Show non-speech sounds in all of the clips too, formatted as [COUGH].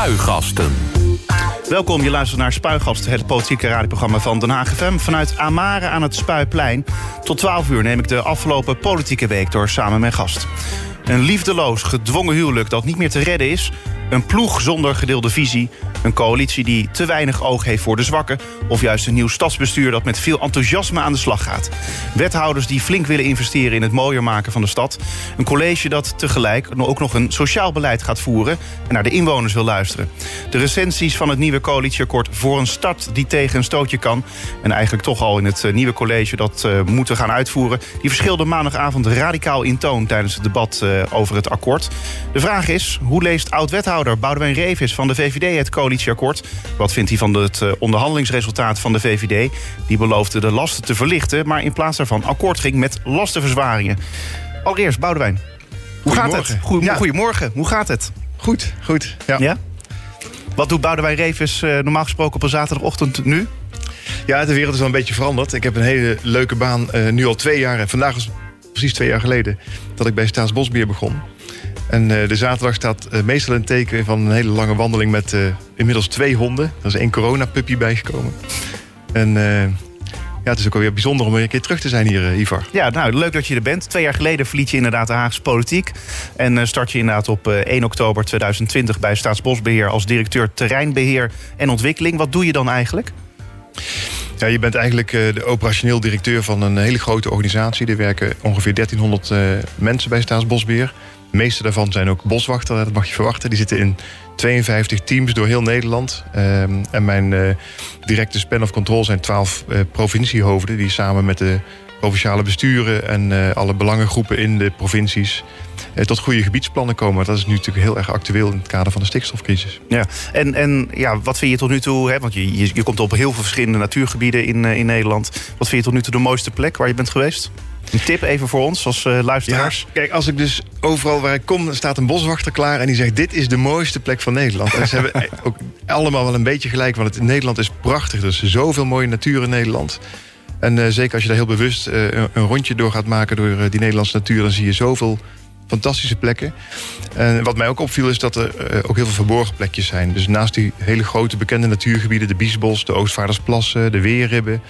Spuigasten. Welkom, je luistert naar Spuigasten, het politieke radioprogramma van Den Haag FM. Vanuit Amare aan het Spuiplein. Tot 12 uur neem ik de afgelopen politieke week door samen met gast. Een liefdeloos, gedwongen huwelijk dat niet meer te redden is. Een ploeg zonder gedeelde visie. Een coalitie die te weinig oog heeft voor de zwakken. Of juist een nieuw stadsbestuur dat met veel enthousiasme aan de slag gaat. Wethouders die flink willen investeren in het mooier maken van de stad. Een college dat tegelijk ook nog een sociaal beleid gaat voeren. En naar de inwoners wil luisteren. De recensies van het nieuwe coalitieakkoord voor een stad die tegen een stootje kan. En eigenlijk toch al in het eh, nieuwe college dat uh, moeten gaan uitvoeren. Die verschilde maandagavond radicaal in toon tijdens het debat uh, over het akkoord. De vraag is, hoe leest oud-wethouder Boudewijn Revis van de VVD het coalitieakkoord? Wat vindt hij van het uh, onderhandelingsresultaat van de VVD? Die beloofde de lasten te verlichten, maar in plaats daarvan akkoord ging met lastenverzwaringen. Allereerst, Boudewijn, hoe gaat het? Goedemorgen. Ja. Goedemorgen, hoe gaat het? Goed, goed. Ja. ja? Wat doet Boudewijn Revis uh, normaal gesproken op een zaterdagochtend nu? Ja, de wereld is wel een beetje veranderd. Ik heb een hele leuke baan, uh, nu al twee jaar. En vandaag is precies twee jaar geleden dat ik bij Staatsbosbeheer begon. En uh, de zaterdag staat uh, meestal een teken van een hele lange wandeling met uh, inmiddels twee honden. Er is één coronapuppy bijgekomen. En ja, het is ook alweer bijzonder om weer een keer terug te zijn hier, Ivar. Ja, nou, leuk dat je er bent. Twee jaar geleden verliet je inderdaad de Haagse politiek. En start je inderdaad op 1 oktober 2020 bij Staatsbosbeheer als directeur terreinbeheer en ontwikkeling. Wat doe je dan eigenlijk? Ja, je bent eigenlijk de operationeel directeur van een hele grote organisatie. Er werken ongeveer 1300 uh, mensen bij Staatsbosbeheer. De meeste daarvan zijn ook boswachter, dat mag je verwachten. Die zitten in 52 teams door heel Nederland. Um, en mijn uh, directe span of control zijn 12 uh, provinciehoofden... die samen met de provinciale besturen en uh, alle belangengroepen in de provincies... tot goede gebiedsplannen komen. Dat is nu natuurlijk heel erg actueel in het kader van de stikstofcrisis. Ja, en, en ja, wat vind je tot nu toe... Hè, want je, je, je komt op heel veel verschillende natuurgebieden in, in Nederland. Wat vind je tot nu toe de mooiste plek waar je bent geweest? Een tip even voor ons als uh, luisteraars. Ja, kijk, als ik dus overal waar ik kom, staat een boswachter klaar en die zegt: Dit is de mooiste plek van Nederland. En ze hebben [LAUGHS] ook allemaal wel een beetje gelijk, want het, Nederland is prachtig. Er is zoveel mooie natuur in Nederland. En uh, zeker als je daar heel bewust uh, een, een, rondje door gaat maken door die Nederlandse natuur, dan zie je zoveel fantastische plekken. En wat mij ook opviel is dat er ook heel veel verborgen plekjes zijn. Dus naast die hele grote bekende natuurgebieden, de Biesbos, de Oostvaardersplassen, de Weerribben,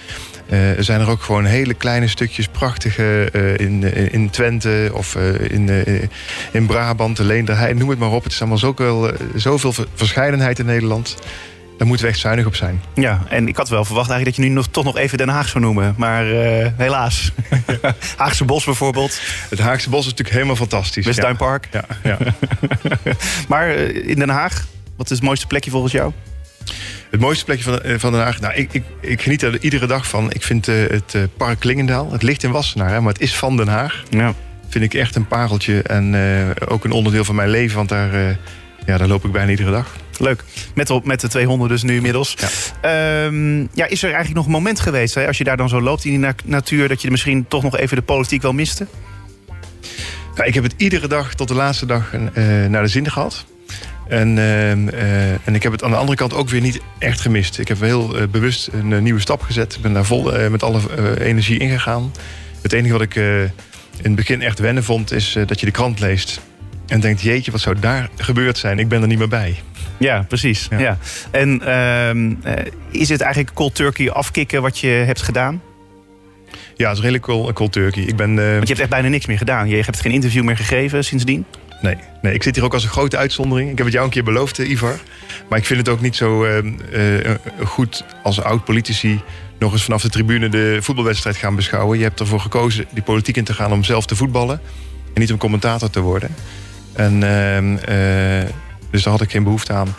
uh, zijn er ook gewoon hele kleine stukjes prachtige uh, in, in Twente of in, in Brabant, de Leenderheide, noem het maar op. Het is allemaal zoveel, zoveel verscheidenheid in Nederland. Daar moeten we echt zuinig op zijn. Ja, en ik had wel verwacht eigenlijk dat je nu nog, toch nog even Den Haag zou noemen. Maar helaas. [LAUGHS] Haagse Bos bijvoorbeeld. Het Haagse Bos is natuurlijk helemaal fantastisch. Westduinpark. Ja. ja, ja. [LAUGHS] maar in Den Haag, wat is het mooiste plekje volgens jou? Het mooiste plekje van, van Den Haag? Nou, ik, ik, ik geniet er iedere dag van. Ik vind uh, het park Klingendaal, het ligt in Wassenaar, hè, maar het is van Den Haag. Ja. Vind ik echt een pareltje en ook een onderdeel van mijn leven. Want daar, ja, daar loop ik bijna iedere dag. Leuk. Met, op, met de 200 dus nu inmiddels. Ja. Um, ja, is er eigenlijk nog een moment geweest, hè, als je daar dan zo loopt in die na natuur, dat je misschien toch nog even de politiek wel miste? Ja, ik heb het iedere dag tot de laatste dag naar de zin gehad. En, uh, uh, en ik heb het aan de andere kant ook weer niet echt gemist. Ik heb heel uh, bewust een nieuwe stap gezet. Ik ben daar vol met alle energie ingegaan. Het enige wat ik in het begin echt wennen vond, is dat je de krant leest. En denkt, jeetje, wat zou daar gebeurd zijn? Ik ben er niet meer bij. Ja, precies. Ja. ja. En uh, is het eigenlijk cold turkey afkicken wat je hebt gedaan? Ja, het is redelijk cold, cold turkey. Ik ben, uh... Want je hebt echt bijna niks meer gedaan. Je hebt geen interview meer gegeven sindsdien? Nee, nee, ik zit hier ook als een grote uitzondering. Ik heb het jou een keer beloofd, Ivar. Maar ik vind het ook niet zo uh, uh, goed als oud-politici... nog eens vanaf de tribune de voetbalwedstrijd gaan beschouwen. Je hebt ervoor gekozen die politiek in te gaan om zelf te voetballen... en niet om commentator te worden. En... Uh, dus daar had ik geen behoefte aan.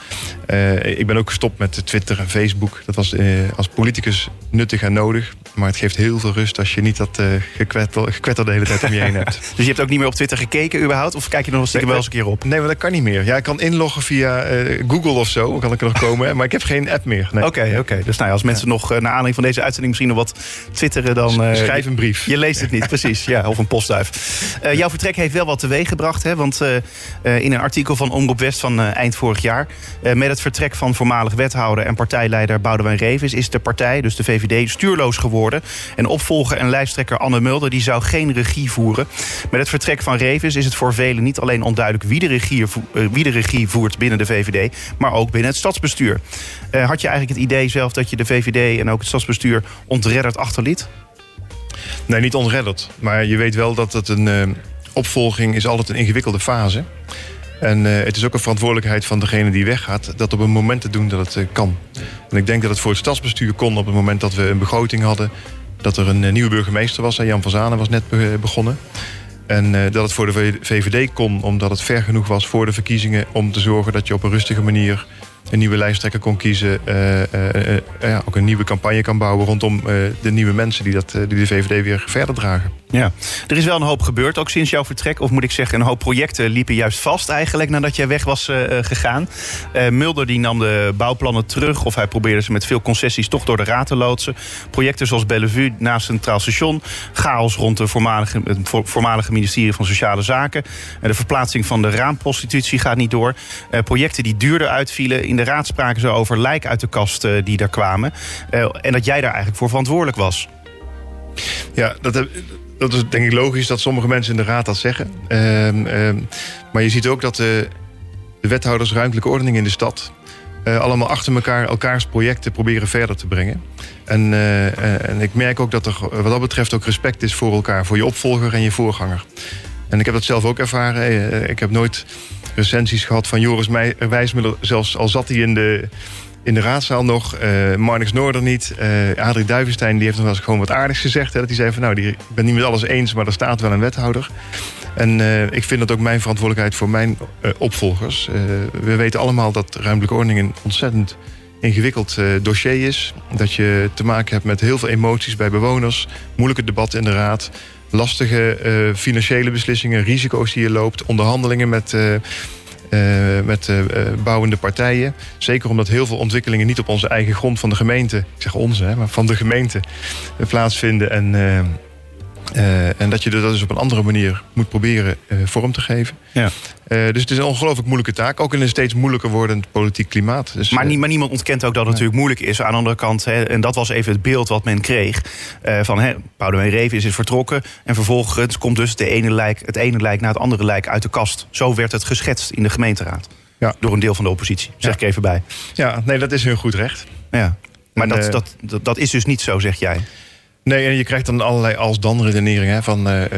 Uh, ik ben ook gestopt met Twitter en Facebook. Dat was uh, als politicus nuttig en nodig. Maar het geeft heel veel rust als je niet dat uh, gekwetter, gekwetter de hele tijd om je heen hebt. [LAUGHS] dus je hebt ook niet meer op Twitter gekeken überhaupt? Of kijk je er nog stiekem wel eens een keer op? Nee, maar dat kan niet meer. Ja, ik kan inloggen via Google of zo. Kan ik er nog komen. maar ik heb geen app meer. Oké, nee. oké. Okay, okay. Dus nou ja, als mensen ja. nog naar aanleiding van deze uitzending misschien nog wat twitteren... dan... Schrijf een brief. Je leest het niet, [LAUGHS] precies. Ja, of een postduif. jouw vertrek heeft wel wat teweeg gebracht. Hè? Want in een artikel van Omroep West van eind vorig jaar. met het vertrek van voormalig wethouder en partijleider Boudewijn Revis... is de partij, dus de VVD, stuurloos geworden. En opvolger en lijsttrekker Anne Mulder die zou geen regie voeren. Met het vertrek van Revis is het voor velen niet alleen onduidelijk... wie de regie, wie de regie voert binnen de VVD, maar ook binnen het stadsbestuur. had je eigenlijk het idee zelf dat je de VVD en ook het stadsbestuur ontredderd achterliet? Nee, niet ontredderd. Maar je weet wel dat het een uh, opvolging is altijd een ingewikkelde fase. En uh, het is ook een verantwoordelijkheid van degene die weggaat... dat op een moment te doen dat het uh, kan. En ik denk dat het voor het stadsbestuur kon op het moment dat we een begroting hadden... dat er een nieuwe burgemeester was. Jan van Zanen was net begonnen. En dat het voor de VVD kon omdat het ver genoeg was voor de verkiezingen... om te zorgen dat je op een rustige manier een nieuwe lijsttrekker kon kiezen. Uh, ja, ook een nieuwe campagne kan bouwen rondom de nieuwe mensen die, dat, die de VVD weer verder dragen. Ja, er is wel een hoop gebeurd, ook sinds jouw vertrek. Of moet ik zeggen, een hoop projecten liepen juist vast eigenlijk nadat jij weg was gegaan. Mulder die nam de bouwplannen terug, of hij probeerde ze met veel concessies toch door de raad te loodsen. Projecten zoals Bellevue naast Centraal Station, chaos rond de voormalige, het voormalige ministerie van Sociale Zaken. de verplaatsing van de raamprostitutie gaat niet door. projecten die duurder uitvielen in de raad spraken ze over lijk uit de kast uh, die daar kwamen. Uh, en dat jij daar eigenlijk voor verantwoordelijk was. Ja, dat, dat is denk ik logisch dat sommige mensen in de raad dat zeggen. Um, um, maar je ziet ook dat de, de wethouders ruimtelijke ordening in de stad... Allemaal achter elkaar elkaars projecten proberen verder te brengen. En, en ik merk ook dat er wat dat betreft ook respect is voor elkaar. Voor je opvolger en je voorganger. En ik heb dat zelf ook ervaren. Ik heb nooit recensies gehad van Joris Wijsmuller. Zelfs al zat hij in de, in de raadzaal nog. Uh, Marnix Noorder niet. Uh, Adrie Duivenstein die heeft nog wel eens gewoon wat aardigs gezegd. Hè, dat hij zei van nou, die, ik ben niet met alles eens, maar er staat wel een wethouder. En ik vind dat ook mijn verantwoordelijkheid voor mijn opvolgers. we weten allemaal dat ruimtelijke ordening een ontzettend ingewikkeld dossier is. Dat je te maken hebt met heel veel emoties bij bewoners. Moeilijke debatten in de raad lastige uh, financiële beslissingen, risico's die je loopt, onderhandelingen met. Uh, met bouwende partijen. Zeker omdat heel veel ontwikkelingen niet op onze eigen grond van de gemeente, ik zeg onze, hè, maar van de gemeente plaatsvinden. En uh, en dat je dat dus op een andere manier moet proberen uh, vorm te geven. Ja. Uh, dus het is een ongelooflijk moeilijke taak. Ook in een steeds moeilijker wordend politiek klimaat. Dus, maar, maar, niemand ontkent ook dat het natuurlijk moeilijk is. Aan de andere kant, hè, en dat was even het beeld wat men kreeg. van hè, Boudewijn Reven is vertrokken. En vervolgens komt dus de ene lijk, het ene lijk na het andere lijk uit de kast. Zo werd het geschetst in de gemeenteraad. Ja. Door een deel van de oppositie. Zeg ik even bij. Ja, nee, dat is hun goed recht. Ja. Maar en, dat, dat, dat, dat is dus niet zo, zeg jij. Nee, en je krijgt dan allerlei als-dan redeneringen. Van, uh, uh,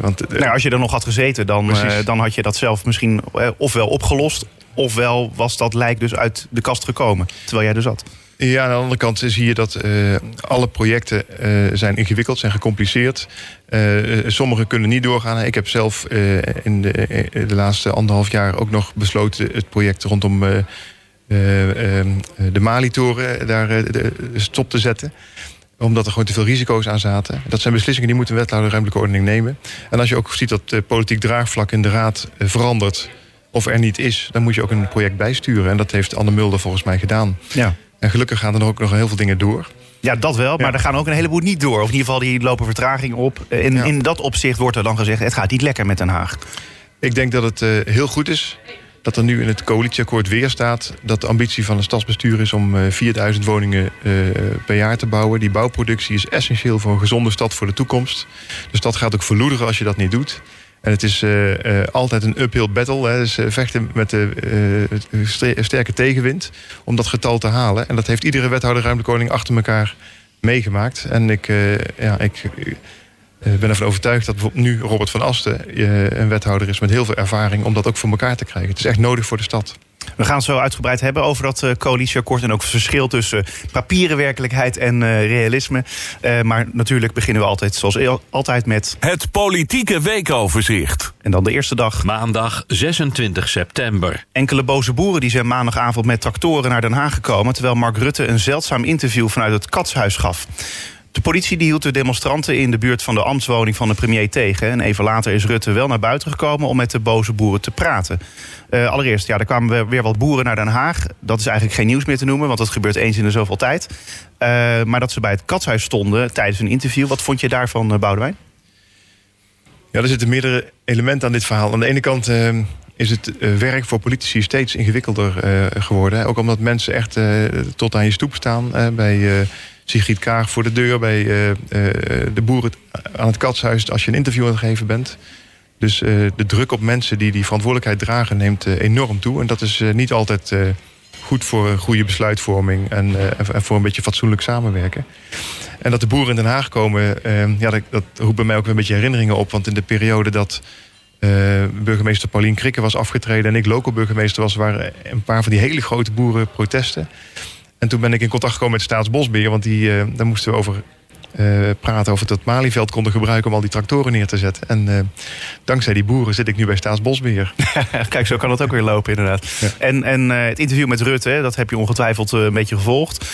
want, nou, als je er nog had gezeten, dan, dan had je dat zelf misschien ofwel opgelost... ofwel was dat lijk dus uit de kast gekomen, terwijl jij er zat. Ja, aan de andere kant zie je dat alle projecten zijn ingewikkeld, zijn gecompliceerd. sommige kunnen niet doorgaan. Ik heb zelf in de, de, laatste anderhalf jaar ook nog besloten... het project rondom de Mali-toren daar stop te zetten omdat er gewoon te veel risico's aan zaten. Dat zijn beslissingen die moet een wethouder ruimtelijke ordening nemen. En als je ook ziet dat de politiek draagvlak in de raad eh, verandert... of er niet is, dan moet je ook een project bijsturen. En dat heeft Anne Mulder volgens mij gedaan. Ja. En gelukkig gaan er ook nog heel veel dingen door. Ja, dat wel. Maar er gaan ook een heleboel niet door. Of in ieder geval, die lopen vertraging op. In, in dat opzicht wordt er dan gezegd... het gaat niet lekker met Den Haag. Ik denk dat het uh, heel goed is dat er nu in het coalitieakkoord weer staat... dat de ambitie van het stadsbestuur is om 4000 eh, woningen uh, per jaar te bouwen. Die bouwproductie is essentieel voor een gezonde stad voor de toekomst. De stad gaat ook verloederen als je dat niet doet. En het is uh, altijd een uphill battle. Hè. Dus vechten met de sterke tegenwind om dat getal te halen. En dat heeft iedere wethouder ruimtelijke koning achter elkaar meegemaakt. En ik, ja, ik ik eh, ben ervan overtuigd dat bijvoorbeeld nu Robert van Asten eh, een wethouder is met heel veel ervaring om dat ook voor elkaar te krijgen. Het is echt nodig voor de stad. We gaan het zo uitgebreid hebben over dat uh, coalitieakkoord en ook het verschil tussen papieren werkelijkheid en uh, realisme. Uh, maar natuurlijk beginnen we altijd, zoals altijd, met. Het politieke weekoverzicht. En dan de eerste dag. Maandag 26 september. Enkele boze boeren die zijn maandagavond met tractoren naar Den Haag gekomen. terwijl Mark Rutte een zeldzaam interview vanuit het Katshuis gaf. De politie die hield de demonstranten in de buurt van de ambtswoning van de premier tegen. En even later is Rutte wel naar buiten gekomen om met de boze boeren te praten. Uh, allereerst, ja, er kwamen weer wat boeren naar Den Haag. Dat is eigenlijk geen nieuws meer te noemen, want dat gebeurt eens in de zoveel tijd. Uh, maar dat ze bij het katshuis stonden tijdens een interview. Wat vond je daarvan, uh, Boudewijn? Ja, er zitten meerdere elementen aan dit verhaal. Aan de ene kant is het eh, werk voor politici steeds ingewikkelder eh, geworden. Ook omdat mensen echt eh, tot aan je stoep staan. eh, bij eh, Sigrid Kaag voor de deur, bij eh, eh, de boeren aan het katshuis als je een interview aan het geven bent. Dus eh, de druk op mensen die die verantwoordelijkheid dragen neemt enorm toe. En dat is niet altijd goed voor een goede besluitvorming en, en voor een beetje fatsoenlijk samenwerken. En dat de boeren in Den Haag komen, ja, dat, dat roept bij mij ook een beetje herinneringen op. Want in de periode dat burgemeester Paulien Krikke was afgetreden en ik local burgemeester was, waren een paar van die hele grote boerenprotesten. En toen ben ik in contact gekomen met Staatsbosbeheer, want die, eh, daar moesten we over eh, praten over het Malieveld konden gebruiken om al die tractoren neer te zetten. En eh, dankzij die boeren zit ik nu bij Staatsbosbeheer. [LAUGHS] Kijk, zo kan het ook weer lopen, inderdaad. En, en het interview met Rutte, dat heb je ongetwijfeld een beetje gevolgd.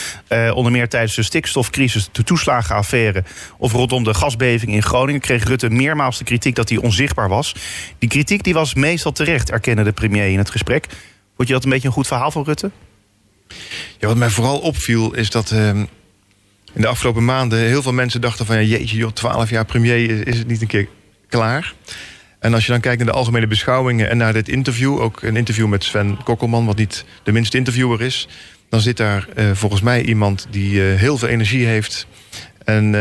Onder meer tijdens de stikstofcrisis, de toeslagenaffaire... of rondom de gasbeving in Groningen... kreeg Rutte meermaals de kritiek dat hij onzichtbaar was. Die kritiek die was meestal terecht, erkende de premier in het gesprek. Vond je dat een beetje een goed verhaal van Rutte? Ja, wat mij vooral opviel is dat ehm, in de afgelopen maanden heel veel mensen dachten van ja, jeetje, joh, 12 jaar premier is, het niet een keer klaar. En als je dan kijkt naar de algemene beschouwingen en naar dit interview, ook een interview met Sven Kokkelman, wat niet de minste interviewer is, dan zit daar eh, volgens mij iemand die eh, heel veel energie heeft. En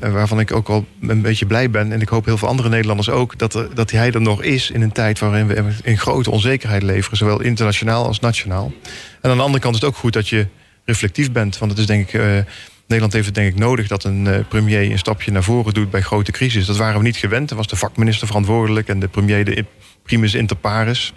eh, waarvan ik ook wel een beetje blij ben, en ik hoop heel veel andere Nederlanders ook, dat, er, dat hij er nog is in een tijd waarin we in grote onzekerheid leveren, zowel internationaal als nationaal. En aan de andere kant is het ook goed dat je reflectief bent, want het is denk ik. eh, Nederland heeft het denk ik nodig dat een eh, premier een stapje naar voren doet bij grote crisis. Dat waren we niet gewend. Dan was de vakminister verantwoordelijk en de premier de primus inter pares.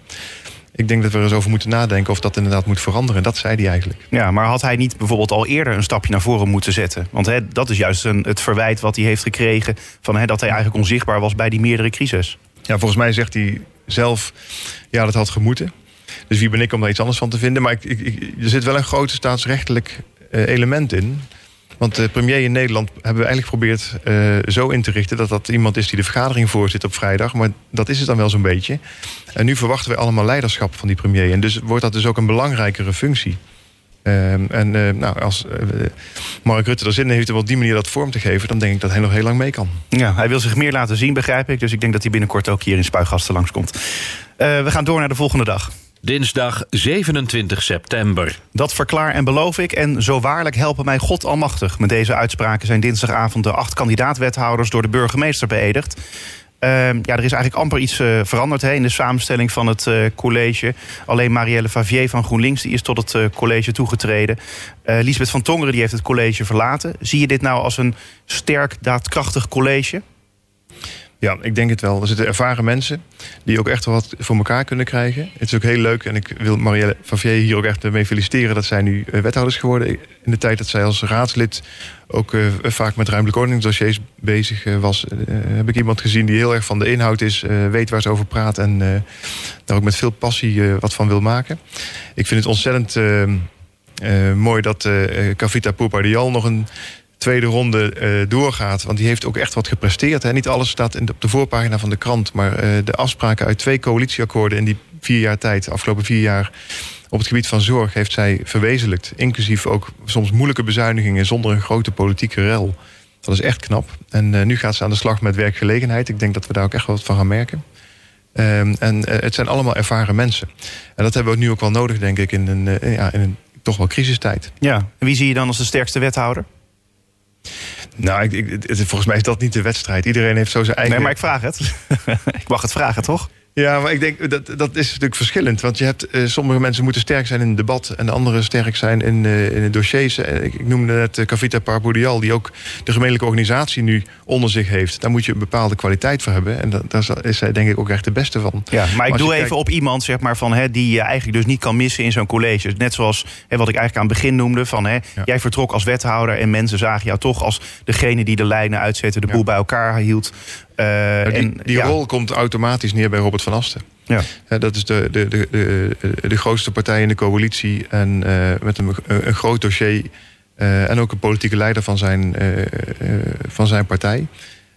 Ik denk dat we er eens over moeten nadenken of dat inderdaad moet veranderen. En dat zei hij eigenlijk. Ja, maar had hij niet bijvoorbeeld al eerder een stapje naar voren moeten zetten? Want hè, dat is juist een, het verwijt wat hij heeft gekregen... Van, hè, dat hij eigenlijk onzichtbaar was bij die meerdere crisis. Ja, volgens mij zegt hij zelf, ja, dat had gemoeten. Dus wie ben ik om daar iets anders van te vinden? Maar ik, ik, ik- er zit wel een groot staatsrechtelijk eh, element in. Want de premier in Nederland hebben we eigenlijk geprobeerd eh, zo in te richten... dat dat iemand is die de vergadering voorzit op vrijdag. Maar dat is het dan wel zo'n beetje. En nu verwachten we allemaal leiderschap van die premier. En dus wordt dat dus ook een belangrijkere functie. Ehm, en eh, nou, als eh, Mark Rutte er zin in heeft om op die manier dat vorm te geven... dan denk ik dat hij nog heel lang mee kan. Ja, hij wil zich meer laten zien, begrijp ik. Dus ik denk dat hij binnenkort ook hier in Spuigasten langskomt. We gaan door naar de volgende dag. Dinsdag 27 september. Dat verklaar en beloof ik. En zo waarlijk helpen mij God almachtig. Met deze uitspraken zijn dinsdagavond de acht kandidaatwethouders door de burgemeester beëdigd. Ehm, ja, er is eigenlijk amper iets eh, veranderd hè, in de samenstelling van het eh, college. Alleen Marielle Favier van GroenLinks die is tot het eh, college toegetreden. Lisbeth van Tongeren die heeft het college verlaten. Zie je dit nou als een sterk, daadkrachtig college? Ja, ik denk het wel. Er zitten ervaren mensen die ook echt wel wat voor elkaar kunnen krijgen. Het is ook heel leuk en ik wil Marielle Favier hier ook echt mee feliciteren dat zij nu eh, wethouders geworden. In de tijd dat zij als raadslid ook eh, vaak met ruimtelijke ordeningsdossiers bezig eh, was, heb ik iemand gezien die heel erg van de inhoud is, weet waar ze over praat en daar ook met veel passie wat van wil maken. Ik vind het ontzettend eh, eh, mooi dat Kavita Poupadial nog een tweede ronde eh, doorgaat. Want die heeft ook echt wat gepresteerd. Hè. Niet alles staat in op de voorpagina van de krant. Maar eh, de afspraken uit twee coalitieakkoorden in die vier jaar tijd, afgelopen vier jaar, op het gebied van zorg, heeft zij verwezenlijkt. Inclusief ook soms moeilijke bezuinigingen zonder een grote politieke rel. Dat is echt knap. En eh, nu gaat ze aan de slag met werkgelegenheid. Ik denk dat we daar ook echt wat van gaan merken. Ehm, en het zijn allemaal ervaren mensen. En dat hebben we nu ook wel nodig, denk ik, in een, ja, in een toch wel crisistijd. Ja. En wie zie je dan als de sterkste wethouder? Nou, ik, ik, volgens mij is dat niet de wedstrijd. Iedereen heeft zo zijn eigen... Nee, maar ik vraag het. [LAUGHS] ik mag het vragen, toch? Ja, maar ik denk dat dat is natuurlijk verschillend. Want je hebt eh, sommige mensen moeten sterk zijn in het debat en de anderen sterk zijn in, eh, in de dossiers. Eh, ik, ik noemde net uh, Cavita Parbourial, die ook de gemeentelijke organisatie nu onder zich heeft. Daar moet je een bepaalde kwaliteit voor hebben. En da- daar is zij denk ik ook echt de beste van. Ja, maar ik doe even op iemand zeg maar, van, hè, die je eigenlijk dus niet kan missen in zo'n college. Net zoals hè, wat ik eigenlijk aan het begin noemde. Van, hè, Jij vertrok als wethouder en mensen zagen jou toch als degene die de lijnen uitzette, de boel bij elkaar hield. Eh, Nou, die en, die ja, rol komt automatisch neer bij Robert van Asten. Ja. Dat is de, de, de, de, de grootste partij in de coalitie. En eh, met een, een, groot dossier. eh, en ook een politieke leider van zijn, van zijn partij.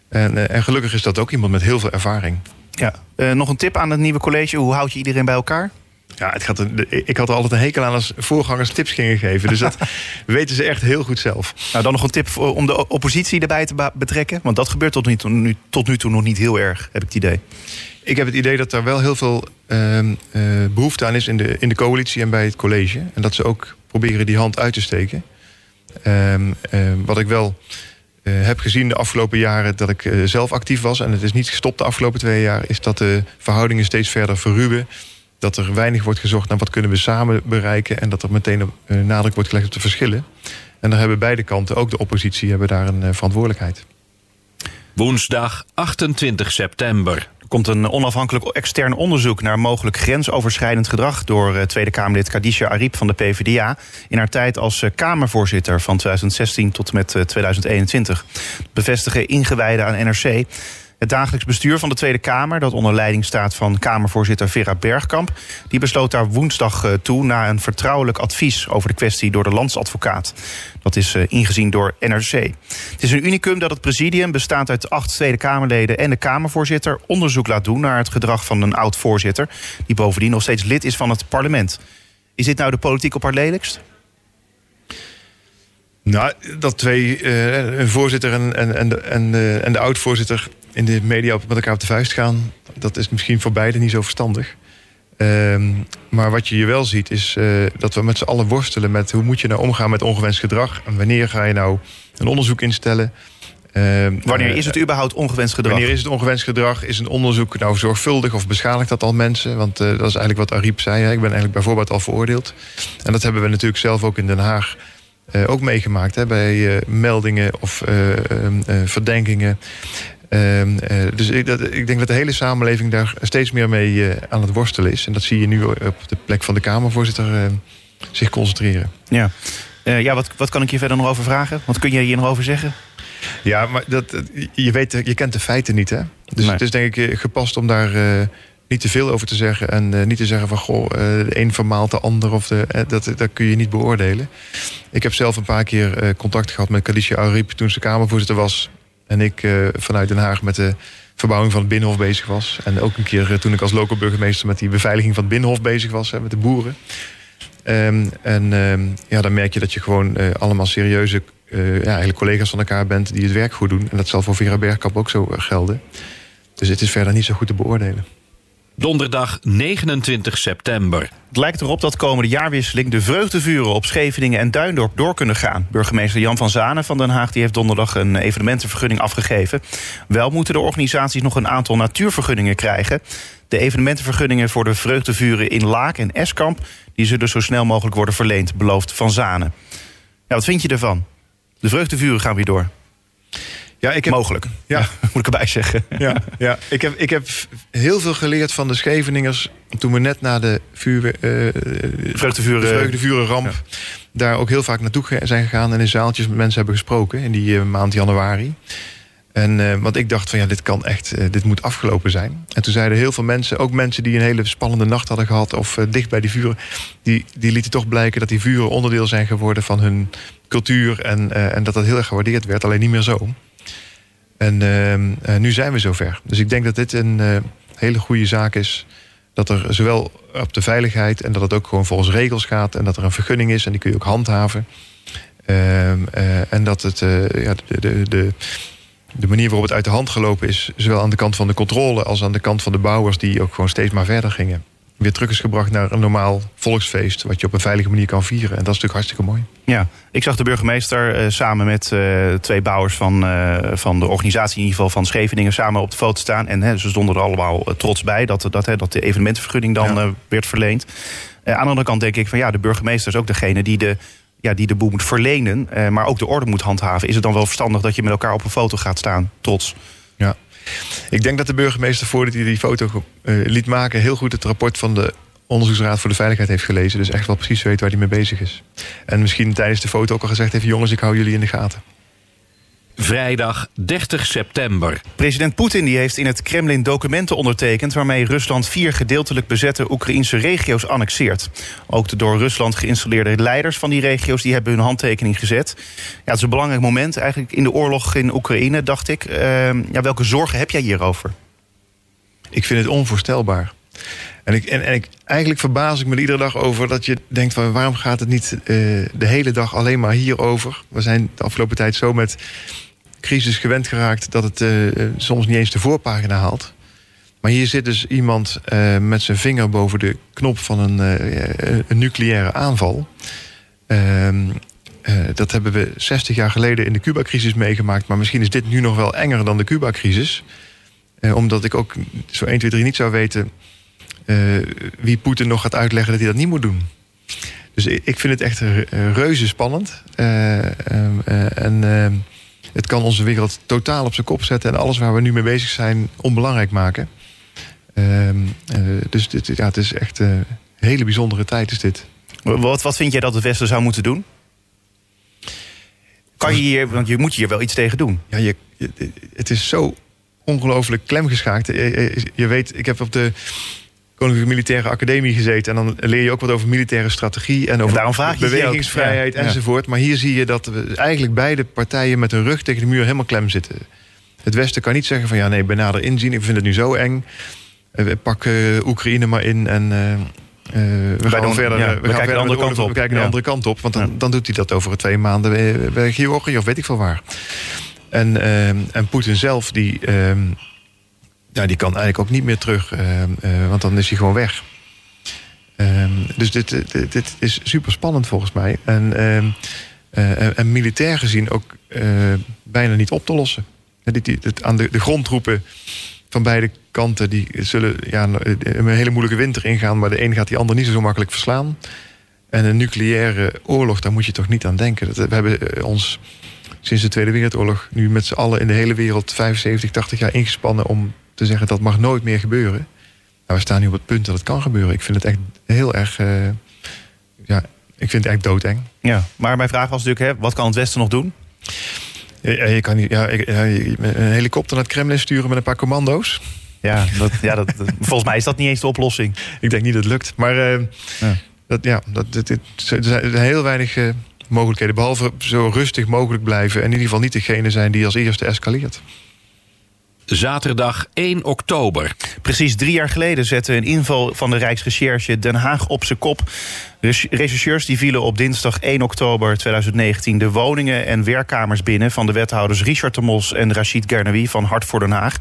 En, en gelukkig is dat ook iemand met heel veel ervaring. Ja. Nog een tip aan het nieuwe college. Hoe houd je iedereen bij elkaar? Ja, het gaat, ik had er altijd een hekel aan als voorgangers tips gingen geven. Dus dat [LAUGHS] weten ze echt heel goed zelf. Nou, dan nog een tip voor, om de oppositie erbij te betrekken. Want dat gebeurt tot nu, toe, nu, tot nu toe nog niet heel erg, heb ik het idee. ik heb het idee dat er wel heel veel ehm, eh, behoefte aan is in de, in de coalitie en bij het college. En dat ze ook proberen die hand uit te steken. Ehm, ehm, wat ik wel eh, heb gezien de afgelopen jaren dat ik eh, zelf actief was... en het is niet gestopt de afgelopen twee jaar... is dat de verhoudingen steeds verder verruwen. Dat er weinig wordt gezocht naar wat kunnen we samen bereiken... en dat er meteen een uh, nadruk wordt gelegd op de verschillen. En daar hebben beide kanten, ook de oppositie, hebben daar een verantwoordelijkheid. Woensdag 28 september. Er komt een onafhankelijk extern onderzoek naar mogelijk grensoverschrijdend gedrag door Tweede Kamerlid Kadisha Ariep van de PvdA in haar tijd als Kamervoorzitter van 2016 tot en met 2021. Bevestigen ingewijden aan NRC. Het dagelijks bestuur van de Tweede Kamer, dat onder leiding staat van Kamervoorzitter Vera Bergkamp, die besloot daar woensdag toe na een vertrouwelijk advies over de kwestie door de landsadvocaat. Dat is ingezien door NRC. Het is een unicum dat het presidium, bestaand uit acht Tweede Kamerleden en de Kamervoorzitter, onderzoek laat doen naar het gedrag van een oud-voorzitter, die bovendien nog steeds lid is van het parlement. Is dit nou de politiek op haar lelijkst? Nou, dat twee, uh, een voorzitter en, en, en en en de oud-voorzitter in de media met elkaar op de vuist gaan, dat is misschien voor beide niet zo verstandig. Um, maar wat je hier wel ziet is uh, dat we met z'n allen worstelen met hoe moet je nou omgaan met ongewenst gedrag en wanneer ga je nou een onderzoek instellen. Uh, wanneer is het überhaupt ongewenst gedrag? Wanneer is het ongewenst gedrag? Is een onderzoek nou zorgvuldig of beschadigt dat al mensen? Want uh, dat is eigenlijk wat Ariep zei. Hè? Ik ben eigenlijk bijvoorbeeld al veroordeeld. En dat hebben we natuurlijk zelf ook in Den Haag uh, ook meegemaakt. Hè? Bij meldingen of verdenkingen. Uh, dus ik, dat, ik, denk dat de hele samenleving daar steeds meer mee uh, aan het worstelen is. En dat zie je nu op de plek van de Kamervoorzitter uh, zich concentreren. Ja, ja wat, wat kan ik je verder nog over vragen? Wat kun je hier nog over zeggen? Ja, maar dat, je, weet, je kent de feiten niet, hè? Dus nee. het is denk ik gepast om daar niet te veel over te zeggen. En niet te zeggen van, goh, de een vermaalt de ander. Of de, dat, dat kun je niet beoordelen. Ik heb zelf een paar keer contact gehad met Kadisha Ariep... toen ze Kamervoorzitter was en ik uh, vanuit Den Haag met de verbouwing van het Binnenhof bezig was. En ook een keer uh, toen ik als local burgemeester met die beveiliging van het Binnenhof bezig was, hè, met de boeren. Um, en um, ja, dan merk je dat je gewoon uh, allemaal serieuze ja, collega's van elkaar bent die het werk goed doen. En dat zal voor Vera Bergkamp ook zo gelden. Dus het is verder niet zo goed te beoordelen. Donderdag 29 september. Het lijkt erop dat komende jaarwisseling de vreugdevuren op Scheveningen en Duindorp door kunnen gaan. Burgemeester Jan van Zanen van Den Haag die heeft donderdag een evenementenvergunning afgegeven. Wel moeten de organisaties nog een aantal natuurvergunningen krijgen. De evenementenvergunningen voor de vreugdevuren in Laak en Eskamp die zullen zo snel mogelijk worden verleend, belooft Van Zanen. Ja, wat vind je ervan? De vreugdevuren gaan weer door. Ja, ik heb, Mogelijk, ja. ja. [LAUGHS] moet ik erbij zeggen. Ja, ja. Ik, heb, ik heb heel veel geleerd van de Scheveningers... toen we net na de vuur, uh, vreugdevuren, vreugdevurenramp... Ja. daar ook heel vaak naartoe zijn gegaan... en in zaaltjes met mensen hebben gesproken in die uh, maand januari. En uh, want ik dacht van ja, dit kan echt, uh, dit moet afgelopen zijn. En toen zeiden heel veel mensen, ook mensen die een hele spannende nacht hadden gehad... of uh, dicht bij die vuren, die, die lieten toch blijken... dat die vuren onderdeel zijn geworden van hun cultuur... en, en dat dat heel erg gewaardeerd werd, alleen niet meer zo. En uh, nu zijn we zover. Dus ik denk dat dit een uh, hele goede zaak is. Dat er zowel op de veiligheid en dat het ook gewoon volgens regels gaat. En dat er een vergunning is en die kun je ook handhaven. Uh, en dat het, ja, de, de, de, de manier waarop het uit de hand gelopen is... zowel aan de kant van de controle als aan de kant van de bouwers... die ook gewoon steeds maar verder gingen weer terug is gebracht naar een normaal volksfeest. Wat je op een veilige manier kan vieren. En dat is natuurlijk hartstikke mooi. Ja, ik zag de burgemeester uh, samen met uh, twee bouwers van, uh, van de organisatie, in ieder geval van Scheveningen, samen op de foto staan. En ze stonden er allemaal trots bij dat, dat, dat de evenementenvergunning dan ja. werd verleend. aan de andere kant denk ik van ja, de burgemeester is ook degene die de ja, die de boel moet verlenen, maar ook de orde moet handhaven. Is het dan wel verstandig dat je met elkaar op een foto gaat staan, trots? Ja, ik denk dat de burgemeester voordat hij die foto uh, liet maken... heel goed het rapport van de Onderzoeksraad voor de Veiligheid heeft gelezen. Dus echt wel precies weet waar hij mee bezig is. En misschien tijdens de foto ook al gezegd heeft... jongens, ik hou jullie in de gaten. Vrijdag 30 september. President Poetin die heeft in het Kremlin documenten ondertekend... waarmee Rusland vier gedeeltelijk bezette Oekraïnse regio's annexeert. Ook de door Rusland geïnstalleerde leiders van die regio's... die hebben hun handtekening gezet. Ja, het is een belangrijk moment eigenlijk in de oorlog in Oekraïne, dacht ik. Uh, ja, welke zorgen heb jij hierover? Ik vind het onvoorstelbaar. En, ik, en, en ik, eigenlijk verbaas ik me iedere dag over dat je denkt: van waarom gaat het niet uh, de hele dag alleen maar hierover? We zijn de afgelopen tijd zo met crisis gewend geraakt dat het uh, soms niet eens de voorpagina haalt. Maar hier zit dus iemand eh, met zijn vinger boven de knop van een, eh, een nucleaire aanval. Ehm, eh, dat hebben we 60 jaar geleden in de Cuba-crisis meegemaakt. Maar misschien is dit nu nog wel enger dan de Cuba-crisis. Eh, omdat ik ook zo 1, 2, 3 niet zou weten eh, wie Poetin nog gaat uitleggen dat hij dat niet moet doen. Dus ik vind het echt re- reuze spannend. Eh, eh, en het kan onze wereld totaal op zijn kop zetten en alles waar we nu mee bezig zijn onbelangrijk maken. Ehm, eh, dus dit, ja, het is echt eh, een hele bijzondere tijd is dit. Wat, wat vind jij dat het Westen zou moeten doen? Kan je hier, want je moet hier wel iets tegen doen. Ja, je, je- het is zo ongelooflijk klemgeschaakt. Je, je- je weet, ik heb op de Koninklijke Militaire Academie gezeten. En dan leer je ook wat over militaire strategie en over vraag bewegingsvrijheid enzovoort. Maar hier zie je dat we eigenlijk beide partijen met hun rug tegen de muur helemaal klem zitten. Het Westen kan niet zeggen van ja, nee, benader inzien. Ik vind het nu zo eng. Eh, we pakken Oekraïne maar in en eh, eh, we gaan doen- verder. ja, eh, we gaan kijken de andere kant op. We kijken de andere kant op. Want dan, dan doet hij dat over twee maanden bij, bij Georgië of weet ik veel waar. En, ehm, en Poetin zelf, die, ja, die kan eigenlijk ook niet meer terug. ehm, eh, want dan is hij gewoon weg. Ehm, dus dit, dit, is super spannend volgens mij. En, ehm, eh, en, en militair gezien ook eh, bijna niet op te lossen. Dit, aan de, de grondtroepen van beide kanten... die zullen ja, een hele moeilijke winter ingaan... maar de een gaat die ander niet zo makkelijk verslaan. En een nucleaire oorlog, daar moet je toch niet aan denken. We hebben eh, ons sinds de Tweede Wereldoorlog... nu met z'n allen in de hele wereld 75, 80 jaar ingespannen... om te zeggen dat mag nooit meer gebeuren. Nou, we staan nu op het punt dat het kan gebeuren. Ik vind het echt heel erg... eh, ja, ik vind het echt doodeng. Ja, maar mijn vraag was natuurlijk, hè, wat kan het Westen nog doen? Ja, je kan niet, ja, een helikopter naar het Kremlin sturen met een paar commando's. Ja, dat, ja dat, volgens mij is dat niet eens de oplossing. Ik denk niet dat het lukt. Maar eh, Ja. dat, ja, dat, dit, er zijn heel weinig eh, mogelijkheden. Behalve zo rustig mogelijk blijven. En in ieder geval niet degene zijn die als eerste escaleert. Zaterdag 1 oktober. Precies drie jaar geleden zette een inval van de Rijksrecherche Den Haag op zijn kop. Rechercheurs die vielen op dinsdag 1 oktober 2019 de woningen en werkkamers binnen van de wethouders Richard de Mos en Rachid Gernawi van Hart voor Den Haag.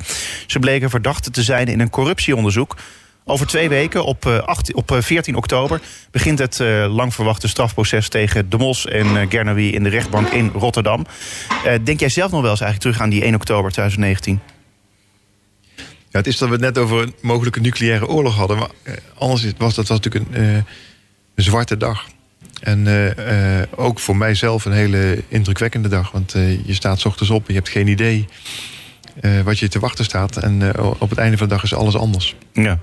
Ze bleken verdachte te zijn in een corruptieonderzoek. Over twee weken, op, eh, 18 op eh, 14 oktober, begint het eh, lang verwachte strafproces tegen De Mos en eh, Gernawi in de rechtbank in Rotterdam. Eh, denk jij zelf nog wel eens eigenlijk terug aan die 1 oktober 2019? Ja, het is dat we het net over een mogelijke nucleaire oorlog hadden. Maar eh, anders was dat was natuurlijk een, eh, zwarte dag. En eh, ook voor mijzelf een hele indrukwekkende dag. Want je staat 's ochtends op en je hebt geen idee wat je te wachten staat. En op het einde van de dag is alles anders. Ja.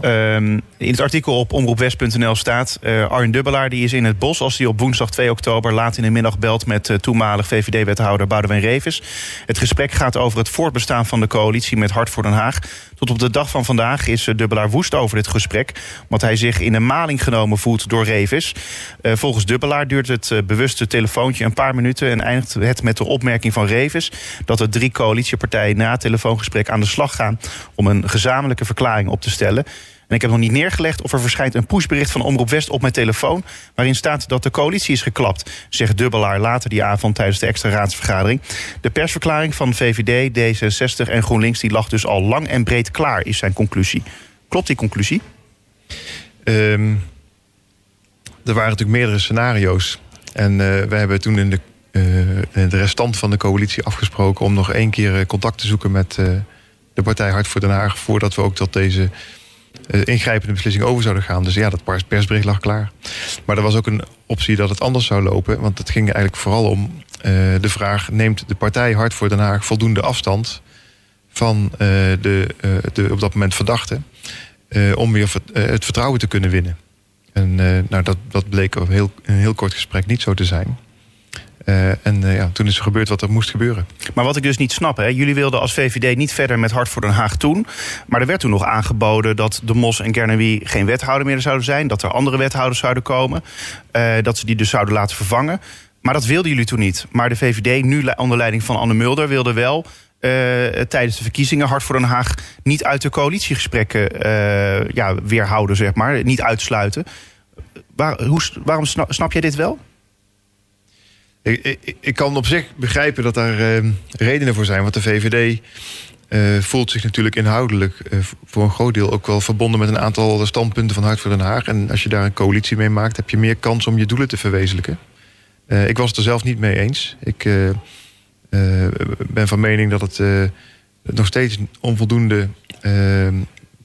Ehm, in het artikel op omroepwest.nl staat... eh Arjen Dubbelaar die is in het bos als hij op woensdag 2 oktober... laat in de middag belt met eh, toenmalig VVD-wethouder Boudewijn Revis. Het gesprek gaat over het voortbestaan van de coalitie met Hart voor Den Haag. Tot op de dag van vandaag is Dubbelaar woest over dit gesprek... omdat hij zich in een maling genomen voelt door Revis. Eh, volgens Dubbelaar duurt het eh, bewuste telefoontje een paar minuten... en eindigt het met de opmerking van Revis... dat de drie coalitiepartijen na het telefoongesprek aan de slag gaan... om een gezamenlijke verklaring op te stellen... En ik heb nog niet neergelegd of er verschijnt een pushbericht van Omroep West op mijn telefoon. waarin staat dat de coalitie is geklapt, zegt Dubbelaar later die avond tijdens de extra raadsvergadering. De persverklaring van VVD, D66 en GroenLinks die lag dus al lang en breed klaar, is zijn conclusie. Klopt die conclusie? Ehm, er waren natuurlijk meerdere scenario's. En eh we hebben toen in de, eh, de restant van de coalitie afgesproken... om nog één keer eh, contact te zoeken met de partij Hart voor Den Haag... voordat we ook tot deze ingrijpende beslissing over zouden gaan. Dus ja, dat pers- persbericht lag klaar. Maar er was ook een optie dat het anders zou lopen. Want het ging eigenlijk vooral om eh, de vraag... neemt de partij Hart voor Den Haag voldoende afstand... van eh, de, eh, de op dat moment verdachte... eh, om weer eh, het vertrouwen te kunnen winnen. En eh, nou, dat, bleek op heel, een heel kort gesprek niet zo te zijn. Eh, en eh, ja, toen is er gebeurd wat er moest gebeuren. Maar wat ik dus niet snap, hè, jullie wilden als VVD niet verder met Hart voor Den Haag toen. Maar er werd toen nog aangeboden dat de Mos en Gernawi geen wethouder meer zouden zijn. Dat er andere wethouders zouden komen. eh, dat ze die dus zouden laten vervangen. Maar dat wilden jullie toen niet. Maar de VVD, nu onder leiding van Anne Mulder, wilde wel tijdens de verkiezingen Hart voor Den Haag niet uit de coalitiegesprekken ja, weerhouden, zeg maar. Niet uitsluiten. Waar, hoe, waarom snap, snap jij dit wel? Ik, kan op zich begrijpen dat daar eh, redenen voor zijn. Want de VVD eh, voelt zich natuurlijk inhoudelijk eh, voor een groot deel ook wel verbonden met een aantal standpunten van Hart voor Den Haag. En als je daar een coalitie mee maakt, heb je meer kans om je doelen te verwezenlijken. Eh, ik was het er zelf niet mee eens. Ik ben van mening dat het nog steeds onvoldoende eh,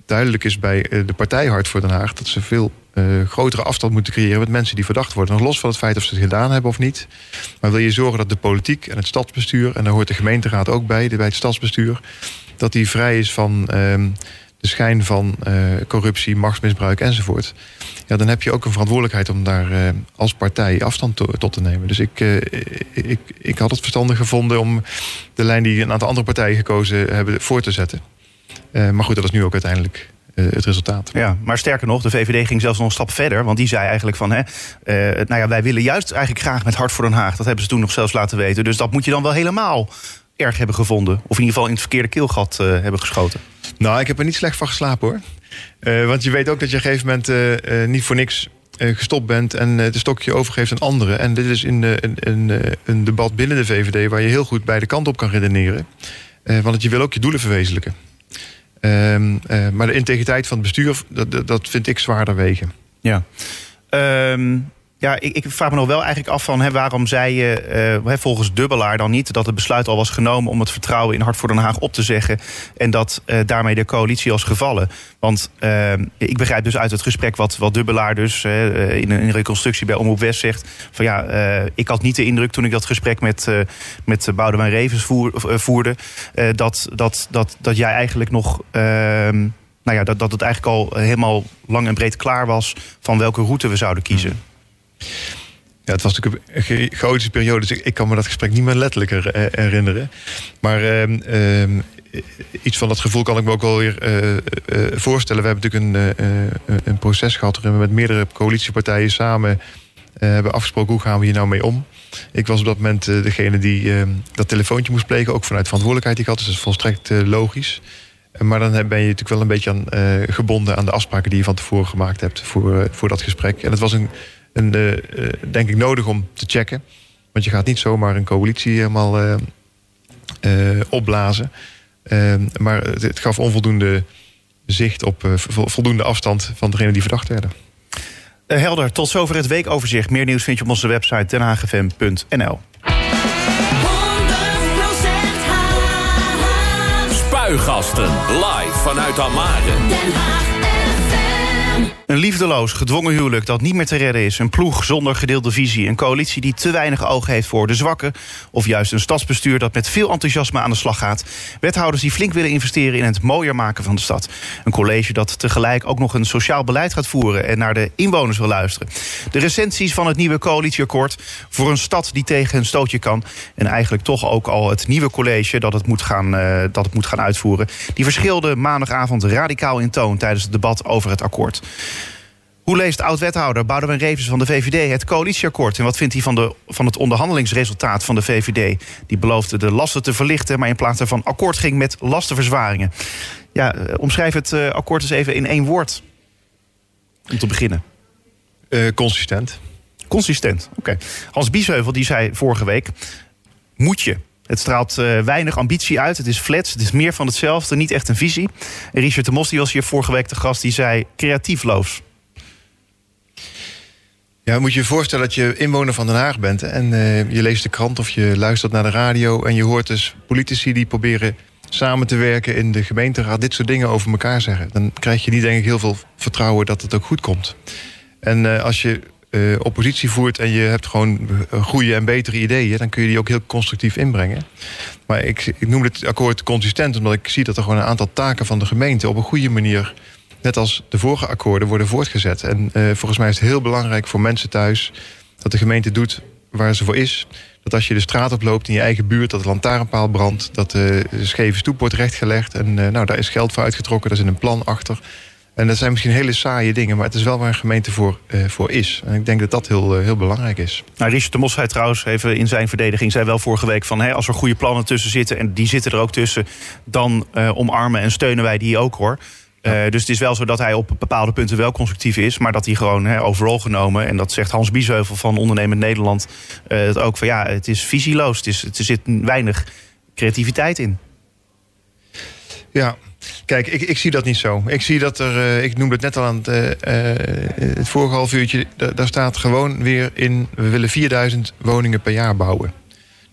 duidelijk is bij de partij Hart voor Den Haag dat ze veel eh, grotere afstand moeten creëren met mensen die verdacht worden. Nog los van het feit of ze het gedaan hebben of niet. Maar wil je zorgen dat de politiek en het stadsbestuur, en daar hoort de gemeenteraad ook bij, bij het stadsbestuur, dat die vrij is van ehm, de schijn van eh, corruptie, machtsmisbruik enzovoort. Ja, dan heb je ook een verantwoordelijkheid om daar eh, als partij afstand to- tot te nemen. Dus ik, ik, ik had het verstandig gevonden om de lijn die een aantal andere partijen gekozen hebben voor te zetten. Maar goed, dat is nu ook uiteindelijk het resultaat. Ja, maar sterker nog, de VVD ging zelfs nog een stap verder. Want die zei eigenlijk van, hè, eh, nou ja, wij willen juist eigenlijk graag met Hart voor Den Haag. Dat hebben ze toen nog zelfs laten weten. Dus dat moet je dan wel helemaal erg hebben gevonden. Of in ieder geval in het verkeerde keelgat eh, hebben geschoten. Nou, ik heb er niet slecht van geslapen hoor. Eh, want je weet ook dat je op een gegeven moment eh, eh, niet voor niks eh, gestopt bent en eh, het stokje overgeeft aan anderen. En dit is in, eh, een, een, eh, een debat binnen de VVD waar je heel goed beide kanten op kan redeneren. Eh, want je wil ook je doelen verwezenlijken. Ehm, eh, maar de integriteit van het bestuur, dat, dat- vind ik zwaarder wegen. Ja. Ehm, ja, ik, ik vraag me nog wel eigenlijk af van hè, waarom zei je eh, volgens Dubbelaar dan niet dat het besluit al was genomen om het vertrouwen in Hart voor Den Haag op te zeggen en dat eh, daarmee de coalitie was gevallen. Want ehm, ik begrijp dus uit het gesprek wat, wat Dubbelaar dus eh, in, een, reconstructie bij Omroep West zegt van ja, eh, ik had niet de indruk toen ik dat gesprek met, eh met Boudewijn Revens voer, eh, voerde eh, dat, dat, dat, dat jij eigenlijk nog ehm, nou ja, dat, dat het eigenlijk al helemaal lang en breed klaar was van welke route we zouden kiezen. Ja, het was natuurlijk een chaotische periode, dus ik, kan me dat gesprek niet meer letterlijk her- herinneren. Maar ehm, ehm, iets van dat gevoel kan ik me ook wel weer eh, eh, voorstellen. We hebben natuurlijk een, eh, een proces gehad waarin we met meerdere coalitiepartijen samen hebben afgesproken hoe gaan we hier nou mee om. Ik was op dat moment degene die ehm, dat telefoontje moest plegen, ook vanuit verantwoordelijkheid die ik had. Dus dat is volstrekt logisch. Maar dan ben je natuurlijk wel een beetje aan, gebonden aan de afspraken die je van tevoren gemaakt hebt voor, voor dat gesprek. En het was een, een, eh, eh, denk ik nodig om te checken. Want je gaat niet zomaar een coalitie helemaal eh, eh, opblazen. Eh, maar het, het gaf onvoldoende zicht op eh, vo- voldoende afstand van degenen die verdacht werden. Helder, tot zover het weekoverzicht. Meer nieuws vind je op onze website denhagfm.nl. 100% Haag. Spuigasten live vanuit Almere. Den Haag. Een liefdeloos, gedwongen huwelijk dat niet meer te redden is. Een ploeg zonder gedeelde visie. Een coalitie die te weinig oog heeft voor de zwakken. Of juist een stadsbestuur dat met veel enthousiasme aan de slag gaat. Wethouders die flink willen investeren in het mooier maken van de stad. Een college dat tegelijk ook nog een sociaal beleid gaat voeren... en naar de inwoners wil luisteren. De recensies van het nieuwe coalitieakkoord... voor een stad die tegen een stootje kan. En eigenlijk toch ook al het nieuwe college dat het moet gaan, eh, dat het moet gaan uitvoeren. Die verschilde maandagavond radicaal in toon... tijdens het debat over het akkoord. Hoe leest oud-wethouder Boudewijn Revens van de VVD het coalitieakkoord? En wat vindt hij van, de, van het onderhandelingsresultaat van de VVD? Die beloofde de lasten te verlichten, maar in plaats daarvan akkoord ging met lastenverzwaringen. Ja, eh, omschrijf het eh, akkoord eens even in één woord. Om te beginnen. Eh, consistent. Consistent. Oké. Hans Biesheuvel die zei vorige week: moet je. Het straalt weinig ambitie uit. Het is flats. Het is meer van hetzelfde. Niet echt een visie. En Richard de Mos die was hier vorige week te gast. Die zei creatiefloos. Ja, moet je je voorstellen dat je inwoner van Den Haag bent... en eh, je leest de krant of je luistert naar de radio... en je hoort dus politici die proberen samen te werken in de gemeenteraad... dit soort dingen over elkaar zeggen. Dan krijg je niet denk ik heel veel vertrouwen dat het ook goed komt. En eh, als je eh, oppositie voert en je hebt gewoon goede en betere ideeën... dan kun je die ook heel constructief inbrengen. Maar ik, ik noem dit akkoord consistent... omdat ik zie dat er gewoon een aantal taken van de gemeente... op een goede manier net als de vorige akkoorden, worden voortgezet. En eh, volgens mij is het heel belangrijk voor mensen thuis... dat de gemeente doet waar ze voor is. Dat als je de straat oploopt in je eigen buurt... dat de lantaarnpaal brandt, dat de scheve stoep wordt rechtgelegd. En eh, nou, daar is geld voor uitgetrokken, daar zit een plan achter. En dat zijn misschien hele saaie dingen... maar het is wel waar een gemeente voor, eh, voor is. En ik denk dat dat heel, heel belangrijk is. Nou, Richard de Mos zei trouwens even in zijn verdediging... zei wel vorige week van hè, als er goede plannen tussen zitten... en die zitten er ook tussen, dan omarmen en steunen wij die ook hoor. Eh, dus het is wel zo dat hij op bepaalde punten wel constructief is... maar dat hij gewoon overal genomen... en dat zegt Hans Biesheuvel van Ondernemend Nederland... eh, ook van ja, het is visieloos. Het is, er zit weinig creativiteit in. Ja, kijk, ik, ik zie dat niet zo. Ik zie dat er, eh, ik noemde het net al aan het, het vorige half uurtje... da- daar staat gewoon weer in... we willen 4000 woningen per jaar bouwen.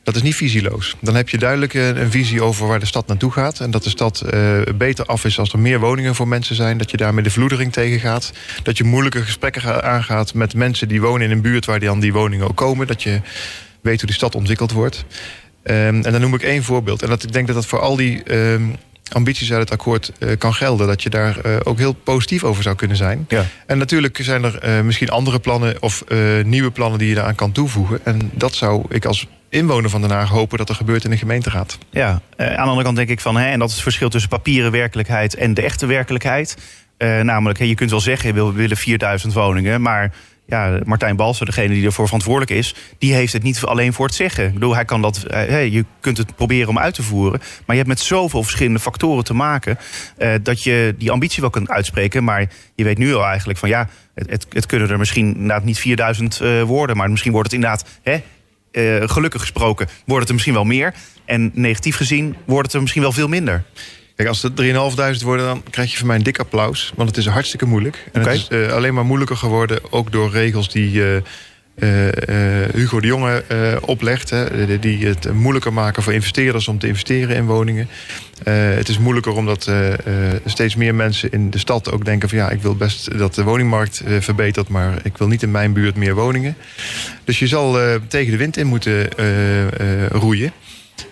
Dat is niet visieloos. Dan heb je duidelijk een, visie over waar de stad naartoe gaat. En dat de stad eh, beter af is als er meer woningen voor mensen zijn. Dat je daarmee de vloedering tegengaat. Dat je moeilijke gesprekken ga- aangaat met mensen die wonen in een buurt... waar die dan die woningen ook komen. Dat je weet hoe die stad ontwikkeld wordt. Ehm, en dan noem ik één voorbeeld. En dat, ik denk dat dat voor al die ehm, ambities uit het akkoord eh, kan gelden. Dat je daar eh, ook heel positief over zou kunnen zijn. Ja. En natuurlijk zijn er eh, misschien andere plannen of nieuwe plannen die je daaraan kan toevoegen. En dat zou ik als inwoner van Den Haag hopen dat er gebeurt in de gemeenteraad. Ja, aan de andere kant denk ik van, hè, en dat is het verschil tussen papieren werkelijkheid en de echte werkelijkheid. Namelijk, hè, je kunt wel zeggen, we willen 4000 woningen, maar ja, Martijn Balsen, degene die ervoor verantwoordelijk is, die heeft het niet alleen voor het zeggen. Ik bedoel, hij kan dat, eh, hè, je kunt het proberen om uit te voeren, maar je hebt met zoveel verschillende factoren te maken eh, dat je die ambitie wel kunt uitspreken, maar je weet nu al eigenlijk van ja, het, het, het kunnen er misschien inderdaad niet 4000 eh, worden, maar misschien wordt het inderdaad, hè, gelukkig gesproken, wordt het er misschien wel meer. En negatief gezien wordt het er misschien wel veel minder. Kijk, als het 3.500 worden, dan krijg je van mij een dik applaus. Want het is hartstikke moeilijk. En het is eh, alleen maar moeilijker geworden, ook door regels die eh, eh, Hugo de Jonge oplegt. Hè, die- het moeilijker maken voor investeerders om te investeren in woningen. Het is moeilijker omdat steeds meer mensen in de stad ook denken van ja, ik wil best dat de woningmarkt verbetert, maar ik wil niet in mijn buurt meer woningen. Dus je zal tegen de wind in moeten roeien.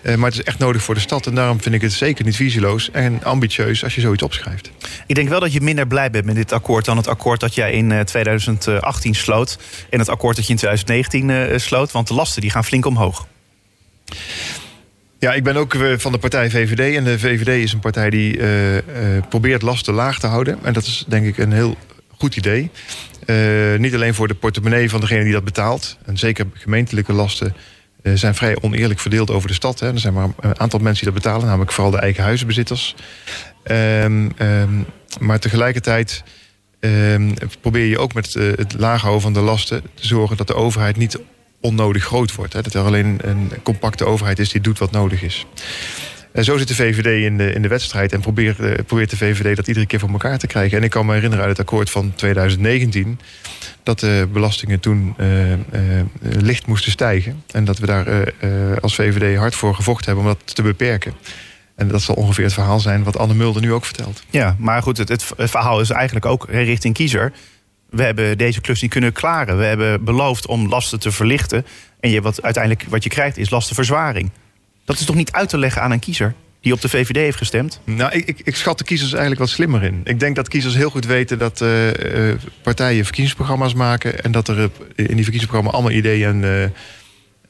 Eh, maar het is echt nodig voor de stad. En daarom vind ik het zeker niet visieloos en ambitieus als je zoiets opschrijft. Ik denk wel dat je minder blij bent met dit akkoord dan het akkoord dat jij in eh, 2018 sloot. En het akkoord dat je in 2019 eh, sloot. Want de lasten die gaan flink omhoog. Ja, ik ben ook eh, van de partij VVD. En de VVD is een partij die eh, eh, probeert lasten laag te houden. En dat is denk ik een heel goed idee. Eh, niet alleen voor de portemonnee van degene die dat betaalt. En zeker gemeentelijke lasten eh, zijn vrij oneerlijk verdeeld over de stad. Hè. Er zijn maar een aantal mensen die dat betalen. Namelijk vooral de eigen huizenbezitters. Ehm, ehm, maar tegelijkertijd ehm, probeer je ook met eh, het laag houden van de lasten... te zorgen dat de overheid niet onnodig groot wordt. Hè. Dat er alleen een compacte overheid is die doet wat nodig is. En zo zit de VVD in de, in de wedstrijd en probeert, eh, probeert de VVD dat iedere keer voor elkaar te krijgen. En ik kan me herinneren uit het akkoord van 2019 dat de belastingen toen eh, eh, licht moesten stijgen. En dat we daar eh, als VVD hard voor gevochten hebben om dat te beperken. En dat zal ongeveer het verhaal zijn wat Anne Mulder nu ook vertelt. Ja, maar goed, het, het verhaal is eigenlijk ook richting kiezer. We hebben deze klus niet kunnen klaren. We hebben beloofd om lasten te verlichten. En je, wat, uiteindelijk wat je krijgt is lastenverzwaring. Dat is toch niet uit te leggen aan een kiezer die op de VVD heeft gestemd? Nou, ik, ik, ik schat de kiezers eigenlijk wat slimmer in. Ik denk dat kiezers heel goed weten dat eh, eh, partijen verkiezingsprogramma's maken. En dat er in die verkiezingsprogramma's allemaal ideeën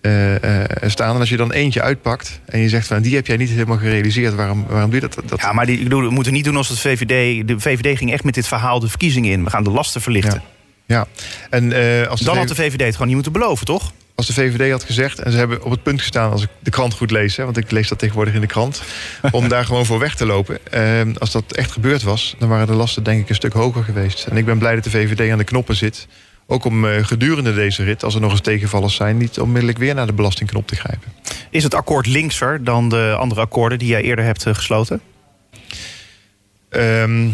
eh, staan. En als je dan eentje uitpakt en je zegt van die heb jij niet helemaal gerealiseerd, waarom, waarom doe je dat? dat Ja, maar die, ik bedoel, we moeten niet doen als het VVD. De VVD ging echt met dit verhaal de verkiezingen in. We gaan de lasten verlichten. ja. En als, Dan had de VVD het gewoon niet moeten beloven, toch? Als de VVD had gezegd, en ze hebben op het punt gestaan, als ik de krant goed lees, hè, want ik lees dat tegenwoordig in de krant, [LAUGHS] om daar gewoon voor weg te lopen. Eh, als dat echt gebeurd was, dan waren de lasten denk ik een stuk hoger geweest. En ik ben blij dat de VVD aan de knoppen zit. Ook om eh, gedurende deze rit, als er nog eens tegenvallers zijn, niet onmiddellijk weer naar de belastingknop te grijpen. Is het akkoord linkser dan de andere akkoorden die jij eerder hebt eh, gesloten? Ehm,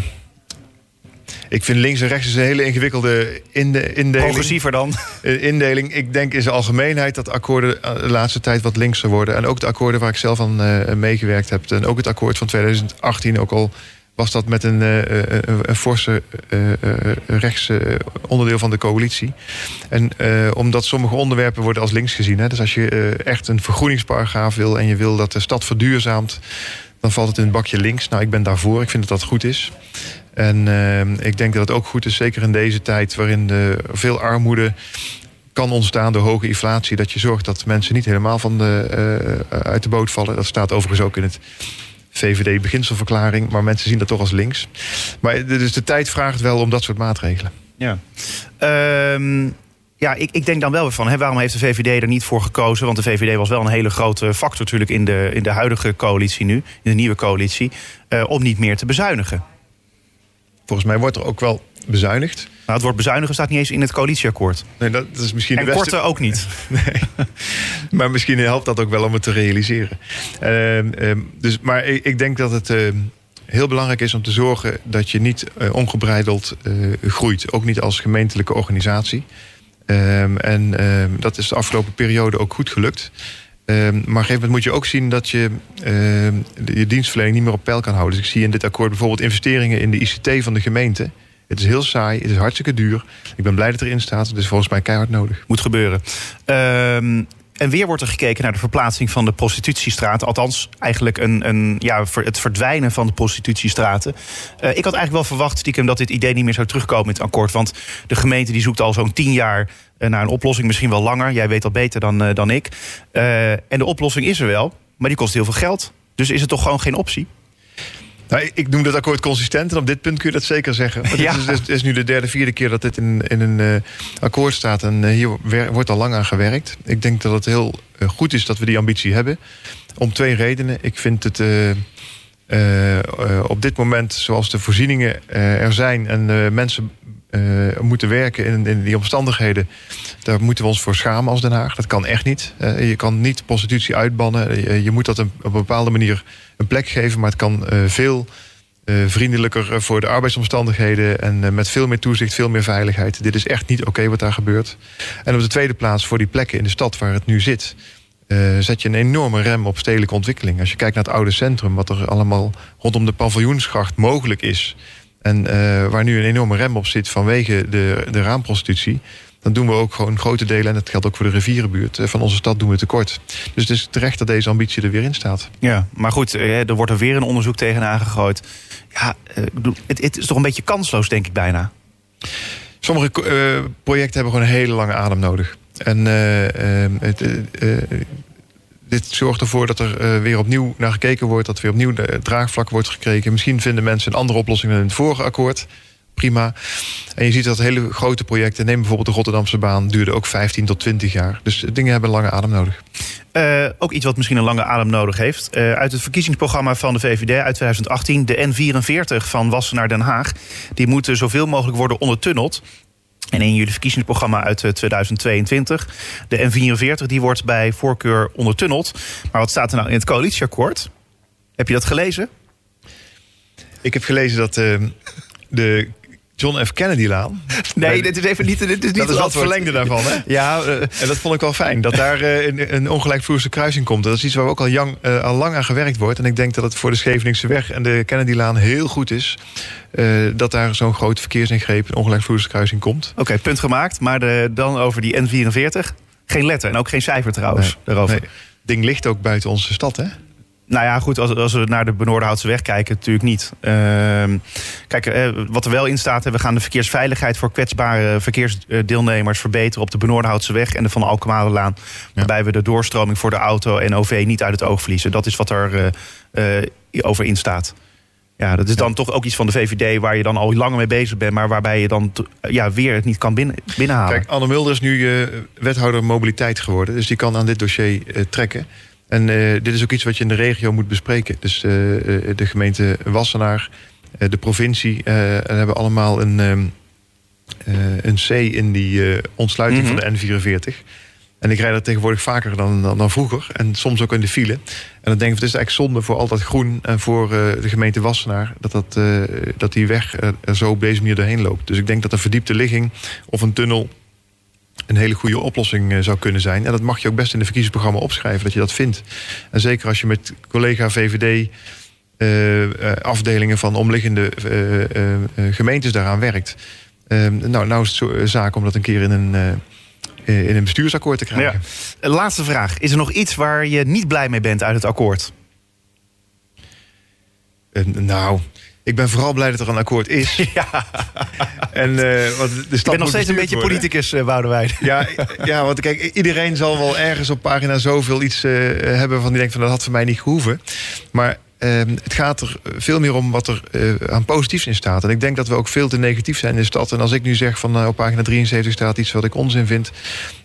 ik vind links en rechts is een hele ingewikkelde inde- indeling. Progressiever dan? Eh, indeling. Ik denk in zijn algemeenheid dat akkoorden eh, de laatste tijd wat linkser worden. En ook de akkoorden waar ik zelf aan eh, meegewerkt heb. En ook het akkoord van 2018, ook al was dat met een, forse eh, rechtse onderdeel van de coalitie. En omdat sommige onderwerpen worden als links gezien. Hè, dus als je echt een vergroeningsparagraaf wil en je wil dat de stad verduurzaamt, dan valt het in het bakje links. Nou, ik ben daarvoor. Ik vind dat dat goed is. En eh, ik denk dat het ook goed is, zeker in deze tijd waarin de, veel armoede kan ontstaan door hoge inflatie. Dat je zorgt dat mensen niet helemaal van de, eh, uit de boot vallen. Dat staat overigens ook in het VVD-beginselverklaring. Maar mensen zien dat toch als links. Maar dus de tijd vraagt wel om dat soort maatregelen. Ja. Ehm, ja, ik, ik denk dan wel weer van, hè, waarom heeft de VVD er niet voor gekozen? Want de VVD was wel een hele grote factor natuurlijk in de, in de huidige coalitie nu, in de nieuwe coalitie, eh, om niet meer te bezuinigen. Volgens mij wordt er ook wel bezuinigd. Nou, het woord bezuinigen staat niet eens in het coalitieakkoord. Nee, dat is misschien En de beste- korten ook niet. [LAUGHS] Nee. Maar misschien helpt dat ook wel om het te realiseren. Ehm, ehm, dus, maar ik, ik denk dat het ehm, heel belangrijk is om te zorgen dat je niet eh, ongebreideld eh, groeit. Ook niet als gemeentelijke organisatie. En dat is de afgelopen periode ook goed gelukt. Ehm, maar op een gegeven moment moet je ook zien dat je ehm, je dienstverlening niet meer op peil kan houden. Dus ik zie in dit akkoord bijvoorbeeld investeringen in de ICT van de gemeente. Het is heel saai, het is hartstikke duur. Ik ben blij dat erin staat. Het is volgens mij keihard nodig. Moet gebeuren. Ehm, en weer wordt er gekeken naar de verplaatsing van de prostitutiestraat. Althans, eigenlijk een, een, ja, het verdwijnen van de prostitutiestraten. Eh, ik had eigenlijk wel verwacht, stiekem, dat dit idee niet meer zou terugkomen in het akkoord. Want de gemeente die zoekt al zo'n tien jaar eh, naar een oplossing. Misschien wel langer. Jij weet dat beter dan, eh, dan ik. En de oplossing is er wel, maar die kost heel veel geld. Dus is het toch gewoon geen optie? Nou, ik- noem dat akkoord consistent en op dit punt kun je dat zeker zeggen. Ja. Het, is, is nu de derde, vierde keer dat dit in, in een eh, akkoord staat. En eh, hier wer- wordt al lang aan gewerkt. Ik denk dat het heel eh, goed is dat we die ambitie hebben. Om twee redenen. Ik vind het op dit moment, zoals de voorzieningen er zijn... en mensen moeten werken in, in die omstandigheden... daar moeten we ons voor schamen als Den Haag. Dat kan echt niet. Eh, je kan niet prostitutie uitbannen. Je, je moet dat op een bepaalde manier een plek geven... maar het kan eh, veel eh, vriendelijker eh, voor de arbeidsomstandigheden... en eh, met veel meer toezicht, veel meer veiligheid. Dit is echt niet oké wat daar gebeurt. En op de tweede plaats voor die plekken in de stad waar het nu zit... eh, zet je een enorme rem op stedelijke ontwikkeling. Als je kijkt naar het oude centrum... wat er allemaal rondom de paviljoensgracht mogelijk is... en eh, waar nu een enorme rem op zit vanwege de, de raamprostitutie... dan doen we ook gewoon grote delen... en dat geldt ook voor de rivierenbuurt... eh, van onze stad doen we tekort. Dus het is terecht dat deze ambitie er weer in staat. Ja, maar goed, eh, er wordt er weer een onderzoek tegenaan gegooid. Ja, eh, het, het is toch een beetje kansloos, denk ik bijna. Sommige projecten hebben gewoon een hele lange adem nodig. En eh, eh, het, eh, eh, dit zorgt ervoor dat er weer opnieuw naar gekeken wordt, dat weer opnieuw draagvlak wordt gekregen. Misschien vinden mensen een andere oplossing dan in het vorige akkoord. Prima. En je ziet dat hele grote projecten, neem bijvoorbeeld de Rotterdamse baan, duurden ook 15 tot 20 jaar. Dus dingen hebben een lange adem nodig. Eh, ook iets wat misschien een lange adem nodig heeft. Eh, uit het verkiezingsprogramma van de VVD uit 2018, de N44 van Wassen naar Den Haag, die moeten zoveel mogelijk worden ondertunneld. En in jullie verkiezingsprogramma uit eh, 2022, de N44, die wordt bij voorkeur ondertunneld. Maar wat staat er nou in het coalitieakkoord? Heb je dat gelezen? Ik heb gelezen dat eh, de John F. Kennedy-laan... Nee, dit is even niet. Dit is niet dat is wat verlengde daarvan, hè? Ja, eh, En dat vond ik wel fijn, dat daar eh, een, een ongelijkvloerse kruising komt. Dat is iets waar ook al, eh, al lang aan gewerkt wordt. En ik denk dat het voor de Scheveningse weg en de Kennedylaan heel goed is... dat daar zo'n grote verkeersingreep, een ongelijkvloerse kruising komt. Oké, punt gemaakt. Maar de, dan over die N44. Geen letter en ook geen cijfer trouwens Nee, daarover. Nee, ding ligt ook buiten onze stad, hè? Nou ja, goed, als, als we naar de Benoordenhoutse weg kijken, natuurlijk niet. Ehm, kijk, eh, wat er wel in staat, we gaan de verkeersveiligheid voor kwetsbare verkeersdeelnemers verbeteren op de Benoordenhoutse weg en de Van Alkemalenlaan. Waarbij we de doorstroming voor de auto en OV niet uit het oog verliezen. Dat is wat er eh, over in staat. Ja, dat is dan toch ook iets van de VVD waar je dan al langer mee bezig bent, maar waarbij je dan ja, weer het niet kan binnen, binnenhalen. Kijk, Anne Mulder is nu wethouder mobiliteit geworden. Dus die kan aan dit dossier trekken. En eh, dit is ook iets wat je in de regio moet bespreken. Dus eh, eh, de gemeente Wassenaar, de provincie... en hebben allemaal een, ehm, eh, een C in die ontsluiting Mhm. van de N44. En ik rijd er tegenwoordig vaker dan, dan, dan vroeger. En soms ook in de file. En dan denk ik, het is eigenlijk zonde voor al dat groen... en voor de gemeente Wassenaar... dat, dat, dat die weg er zo op deze manier doorheen loopt. Dus ik denk dat een verdiepte ligging of een tunnel... een hele goede oplossing eh, zou kunnen zijn. En dat mag je ook best in de verkiezingsprogramma opschrijven... dat je dat vindt. En zeker als je met collega VVD... eh, eh, afdelingen van omliggende gemeentes daaraan werkt. Eh, nou, nou is het zaak om dat een keer in een, in een bestuursakkoord te krijgen. Ja. Laatste vraag. Is er nog iets waar je niet blij mee bent uit het akkoord? Nou, ik ben vooral blij dat er een akkoord is. [LAUGHS] Ja, En, eh, want de ik ben nog steeds een beetje worden. politicus, uh, Boudewijn. Ja, ja, want kijk, iedereen zal wel ergens op pagina zoveel iets eh, hebben van die denkt van dat had voor mij niet gehoeven. Maar ehm, het gaat er veel meer om wat er eh, aan positiefs in staat. En ik denk dat we ook veel te negatief zijn in de stad. En als ik nu zeg van op pagina 73 staat iets wat ik onzin vind,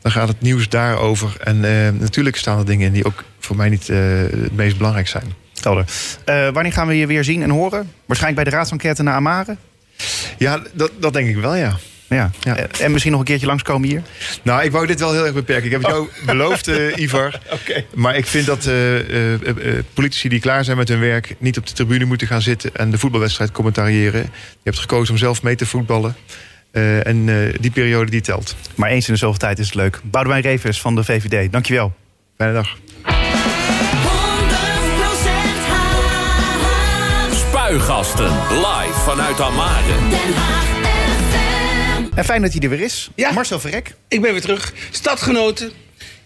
dan gaat het nieuws daarover. En eh, natuurlijk staan er dingen in die ook voor mij niet eh, het meest belangrijk zijn. Helder. Eh, wanneer gaan we je weer zien en horen? Waarschijnlijk bij de raadsenquête naar Amare? Ja, dat, dat denk ik wel, ja. Ja. Ja. Eh, En misschien nog een keertje langskomen hier? Nou, ik wou dit wel heel erg beperken. Ik heb het jou beloofd, eh, [LAUGHS] Ivar. Maar ik vind dat politici die klaar zijn met hun werk... niet op de tribune moeten gaan zitten en de voetbalwedstrijd commentariëren. Je hebt gekozen om zelf mee te voetballen. En die periode die telt. Maar eens in de zoveel tijd is het leuk. Boudewijn Revers van de VVD, dankjewel. Fijne dag. Spuigasten. Live vanuit Almere. Den Haag FM. En fijn dat hij er weer is. Ja. Marcel Verrek. Ik ben weer terug. Stadgenoten.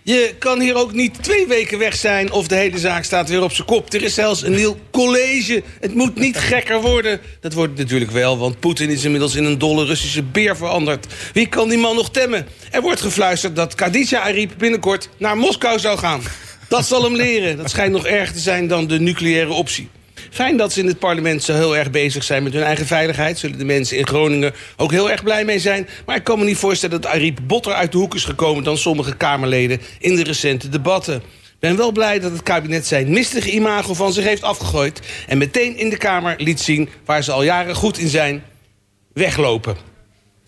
Je kan hier ook niet twee weken weg zijn of de hele zaak staat weer op zijn kop. Er is zelfs een nieuw college. Het moet niet gekker worden. Dat wordt het natuurlijk wel, want Poetin is inmiddels in een dolle Russische beer veranderd. Wie kan die man nog temmen? Er wordt gefluisterd dat Khadija Arip binnenkort naar Moskou zou gaan. Dat zal hem leren. Dat schijnt nog erger te zijn dan de nucleaire optie. Fijn dat ze in het parlement zo heel erg bezig zijn met hun eigen veiligheid. Zullen de mensen in Groningen ook heel erg blij mee zijn. Maar ik kan me niet voorstellen dat Ariep botter uit de hoek is gekomen... dan sommige Kamerleden in de recente debatten. Ben wel blij dat het kabinet zijn mistige imago van zich heeft afgegooid... en meteen in de Kamer liet zien waar ze al jaren goed in zijn. Weglopen.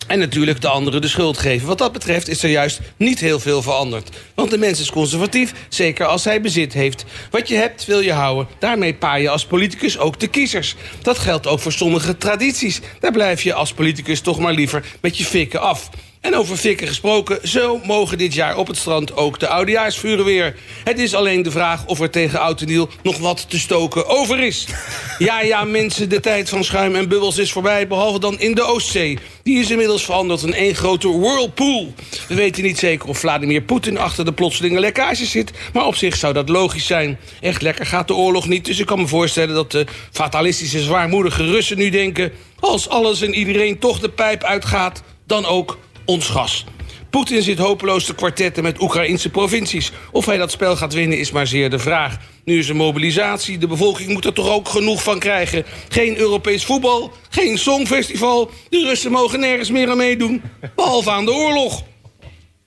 En natuurlijk de anderen de schuld geven. Wat dat betreft is er juist niet heel veel veranderd. Want de mens is conservatief, zeker als hij bezit heeft. Wat je hebt, wil je houden. Daarmee paai je als politicus ook de kiezers. Dat geldt ook voor sommige tradities. Daar blijf je als politicus toch maar liever met je fikken af. En over fikken gesproken, zo mogen dit jaar op het strand ook de oudejaarsvuren weer. Het is alleen de vraag of er tegen Oud en Nieuw nog wat te stoken over is. [LAUGHS] Ja, ja, mensen, de tijd van schuim en bubbels is voorbij, behalve dan in de Oostzee. Die is inmiddels veranderd in één grote whirlpool. We weten niet zeker of Vladimir Poetin achter de plotselinge lekkage zit, maar op zich zou dat logisch zijn. Echt lekker gaat de oorlog niet, dus ik kan me voorstellen dat de fatalistische, zwaarmoedige Russen nu denken... als alles en iedereen toch de pijp uitgaat, dan ook ons gas. Poetin zit hopeloos te kwartetten met Oekraïnse provincies. Of hij dat spel gaat winnen is maar zeer de vraag. Nu is er mobilisatie, de bevolking moet er toch ook genoeg van krijgen. Geen Europees voetbal, geen songfestival. De Russen mogen nergens meer aan meedoen, behalve aan de oorlog.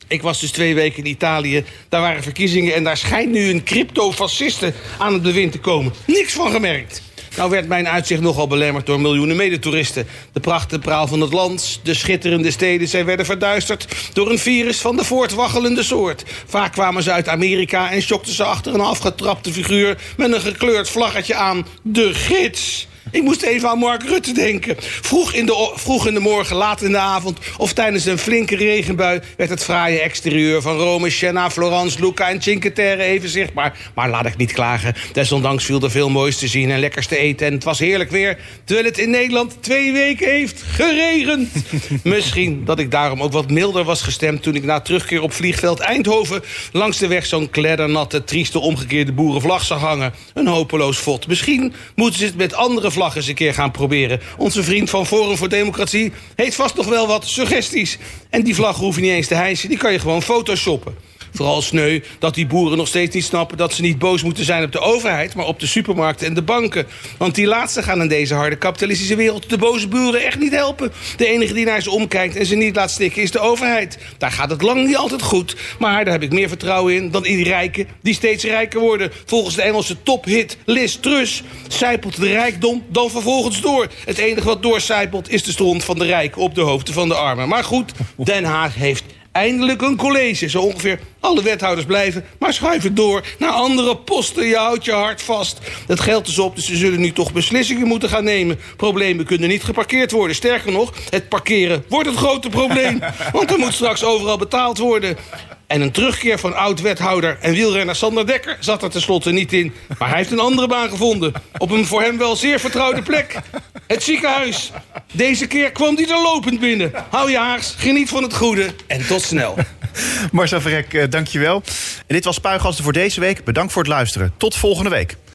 Ik was dus twee weken in Italië. Daar waren verkiezingen en daar schijnt nu een crypto-fasciste aan het bewind te komen. Niks van gemerkt. Nou werd mijn uitzicht nogal belemmerd door miljoenen medetoeristen. De pracht praal van het land, de schitterende steden... zij werden verduisterd door een virus van de voortwaggelende soort. Vaak kwamen ze uit Amerika en schokten ze achter een afgetrapte figuur... met een gekleurd vlaggetje aan, de gids... Ik moest even aan Mark Rutte denken. Vroeg in, de, vroeg in de morgen, laat in de avond... of tijdens een flinke regenbui... werd het fraaie exterieur van Rome, Siena, Florence, Lucca en Cinque Terre even zichtbaar. Maar laat ik niet klagen. Desondanks viel er veel moois te zien en lekkers te eten... en het was heerlijk weer, terwijl het in Nederland twee weken heeft geregend. [LAUGHS] Misschien dat ik daarom ook wat milder was gestemd... toen ik na terugkeer op vliegveld Eindhoven... langs de weg zo'n kleddernatte, trieste, omgekeerde boerenvlag zag hangen. Een hopeloos fot. Misschien moeten ze het met andere vlaggen eens een keer gaan proberen. Onze vriend van Forum voor Democratie heeft vast nog wel wat suggesties. En die vlag hoef je niet eens te hijsen, die kan je gewoon photoshoppen. Vooral sneu dat die boeren nog steeds niet snappen dat ze niet boos moeten zijn op de overheid, maar op de supermarkten en de banken. Want die laatste gaan in deze harde kapitalistische wereld de boze buren echt niet helpen. De enige die naar ze omkijkt en ze niet laat stikken is de overheid. Daar gaat het lang niet altijd goed, maar daar heb ik meer vertrouwen in dan in die rijken die steeds rijker worden. Volgens de Engelse tophit Liz Truss zijpelt de rijkdom dan vervolgens door. Het enige wat doorcijpelt is de stront van de rijken op de hoofden van de armen. Maar goed, Den Haag heeft eindelijk een college. Zo ongeveer alle wethouders blijven, maar schuiven door naar andere posten. Je houdt je hart vast. Het geld is op, dus ze zullen nu toch beslissingen moeten gaan nemen. Problemen kunnen niet geparkeerd worden. Sterker nog, het parkeren wordt het grote probleem. [LAUGHS] Want er moet straks overal betaald worden. En een terugkeer van oud-wethouder en wielrenner Sander Dekker zat er tenslotte niet in. Maar hij heeft een andere baan gevonden. Op een voor hem wel zeer vertrouwde plek. Het ziekenhuis. Deze keer kwam hij er lopend binnen. Hou je haars, geniet van het goede en tot snel. Marcel Verrek, eh, dankjewel. En dit was Spuigasten voor deze week. Bedankt voor het luisteren. Tot volgende week.